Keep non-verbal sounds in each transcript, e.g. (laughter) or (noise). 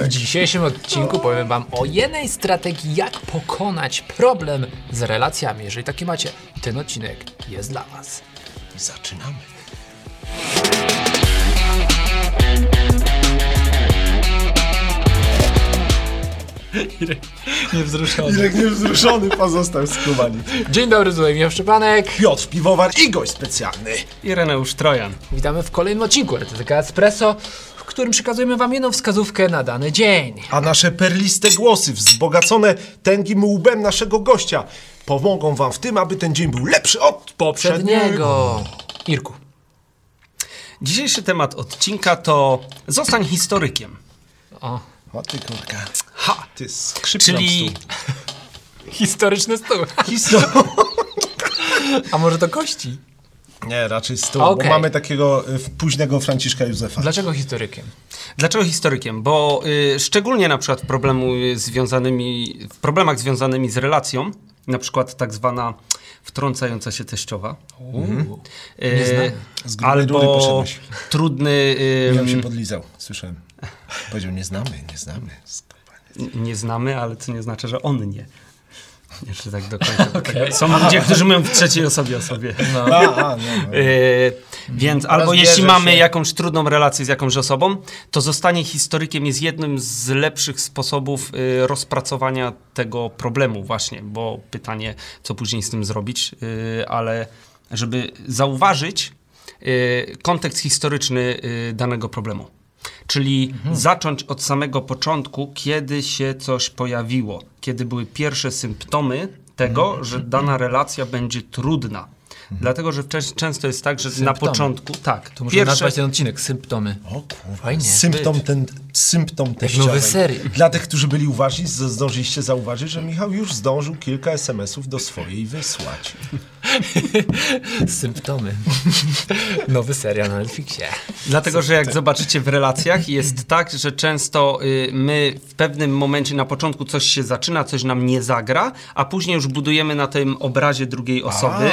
W dzisiejszym odcinku powiem wam o jednej strategii, jak pokonać problem z relacjami. Jeżeli takie macie, ten odcinek jest dla was. Zaczynamy. Niewzruszony. Irek niewzruszony pozostał skubani. Dzień dobry, tutaj Michał Szczepanek. Piotr Piwowar i gość specjalny. Ireneusz Trojan. Witamy w kolejnym odcinku RTTK Espresso, w którym przekazujemy wam jedną wskazówkę na dany dzień. A nasze perliste głosy, wzbogacone tęgim łbem naszego gościa, pomogą wam w tym, aby ten dzień był lepszy od Poprzedniego. Irku. Dzisiejszy temat odcinka to Zostań historykiem. O, O ty kurka. Ty skrzypnął Czyli historyczny stół. Historia. A może to kości? Nie, raczej stół, Okej. bo mamy takiego y, późnego Franciszka Józefa. Dlaczego historykiem? dlaczego historykiem? Bo y, szczególnie na przykład w, problemu y, związanymi, w problemach związanymi z relacją, na przykład tak zwana wtrącająca się teściowa. Y, Nie znamy. Z albo poszedłeś. trudny... y, Ja się podlizał, słyszałem. Powiedział, nie znamy, nie znamy. Nie znamy, ale to nie znaczy, że on nie. Jeszcze tak do końca. (laughs) Są ludzie, którzy mówią w trzeciej osobie o sobie. A, a, no, no. Yy, więc albo jeśli mamy się. jakąś trudną relację z jakąś osobą, to zostanie historykiem jest jednym z lepszych sposobów yy, rozpracowania tego problemu właśnie, bo pytanie, co później z tym zrobić, yy, ale żeby zauważyć kontekst historyczny danego problemu. Czyli zacząć od samego początku, kiedy się coś pojawiło, kiedy były pierwsze symptomy tego, że dana relacja będzie trudna. Dlatego, że często jest tak, że na Symptomy. początku, tak, To może pierwsze, nazwać ten odcinek symptomy. O kurwa. Fajnie. Symptom, ten, symptom teściowej. nowy serial. Dla tych, którzy byli uważni, zdążyliście zauważyć, że Michał już zdążył kilka SMS-ów do swojej wysłać. (laughs) Symptomy. Nowy serial na Netflixie. Dlatego, że jak zobaczycie w relacjach, jest tak, że często y, my w pewnym momencie na początku coś się zaczyna, coś nam nie zagra, a później już budujemy na tym obrazie drugiej osoby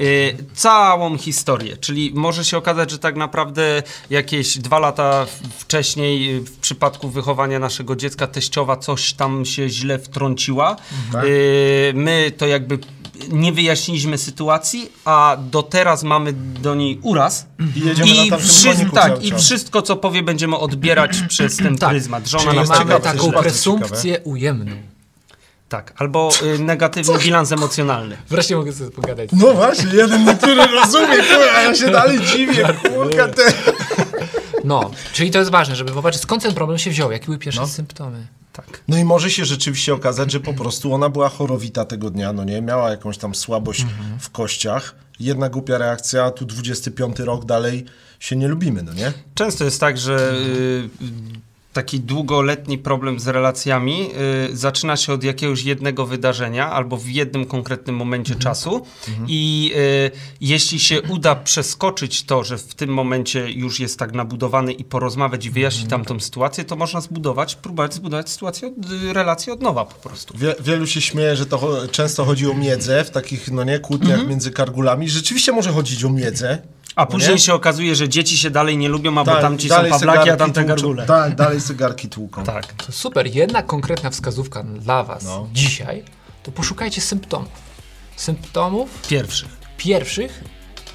y, całą historię. Czyli może się okazać, że tak naprawdę jakieś dwa lata wcześniej y, w przypadku wychowania naszego dziecka teściowa coś tam się źle wtrąciła. Y, my to jakby nie wyjaśniliśmy sytuacji, a do teraz mamy do niej uraz. I jedziemy I, na wszy- tak, i wszystko, co powie, będziemy odbierać (clears throat) przez ten Tak. pryzmat. Żona Czyli na jest Mamy ciekawe, taką presumpcję ujemną. Tak, albo y, negatywny bilans emocjonalny. Wreszcie mogę sobie pogadać. No właśnie, jeden, który rozumie, kurwa, a ja się dalej dziwię, kurka, te... No, czyli to jest ważne, żeby popatrzeć skąd ten problem się wziął, jakie były pierwsze No. symptomy. Tak. No i może się rzeczywiście okazać, że po prostu ona była chorowita tego dnia, no nie, miała jakąś tam słabość w kościach. Jedna głupia reakcja, tu 25 rok dalej się nie lubimy, no nie? Często jest tak, że y, taki długoletni problem z relacjami y, zaczyna się od jakiegoś jednego wydarzenia albo w jednym konkretnym momencie czasu i y, jeśli się uda przeskoczyć to, że w tym momencie już jest tak nabudowany i porozmawiać i wyjaśnić tamtą sytuację, to można zbudować, próbować zbudować sytuację, od, y, relację od nowa po prostu. Wie, wielu się śmieje, że to cho- często chodzi o miedzę w takich, no nie, kłótniach między kargulami. Rzeczywiście może chodzić o miedzę. A no później nie? się okazuje, że dzieci się dalej nie lubią, a bo Tak, tamci są pawlaki, a tamte tłuczą. gargule. Tak, dalej cygarki tłuką. Tak. To super, jedna konkretna wskazówka dla Was No. dzisiaj, to poszukajcie symptomów. Symptomów Pierwszych. pierwszych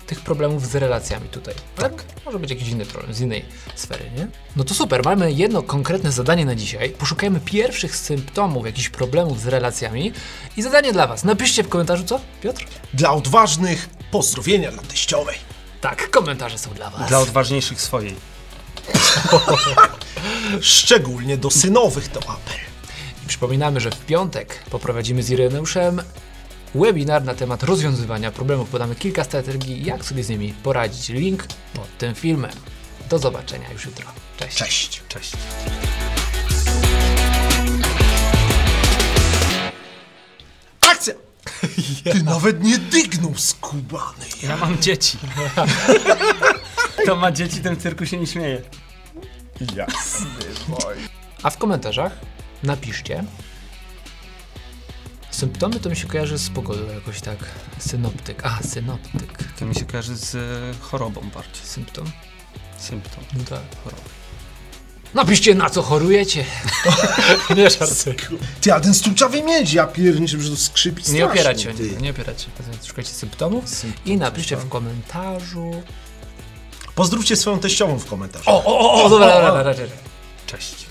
tych problemów z relacjami tutaj. Tak. Może być jakiś inny problem z innej sfery, nie? No to super, mamy jedno konkretne zadanie na dzisiaj. Poszukajmy pierwszych symptomów jakichś problemów z relacjami i zadanie dla Was. Napiszcie w komentarzu co, Piotr? Dla odważnych pozdrowienia dla teściowej. Tak, komentarze są dla Was. Dla odważniejszych swojej. (laughs) Szczególnie do synowych to apel. I przypominamy, że w piątek poprowadzimy z Ireneuszem webinar na temat rozwiązywania problemów. Podamy kilka strategii, jak sobie z nimi poradzić. Link pod tym filmem. Do zobaczenia już jutro. Cześć. Cześć. Cześć. Ty nawet nie dygnął skubany. Ja mam dzieci. (laughs) Kto ma dzieci, ten w cyrku się nie śmieje. Jasny boj. A w komentarzach napiszcie. Symptomy to mi się kojarzy z pogodą jakoś tak. Synoptyk. A, synoptyk. To mi się kojarzy z e, chorobą bardziej. Symptom? Symptom No tak. choroby. Napiszcie na co chorujecie. (laughs) nie żartuję. Ty, a ten trzeba wymienić, ja pierniczę, że to skrzypi Nie strasznie, opierać się o ty. nie opierać się. Szukajcie symptomów i napiszcie w komentarzu. Pozdrówcie swoją teściową w komentarzu. O, o, o, o dobra, dobra, dobra, dobra. Cześć.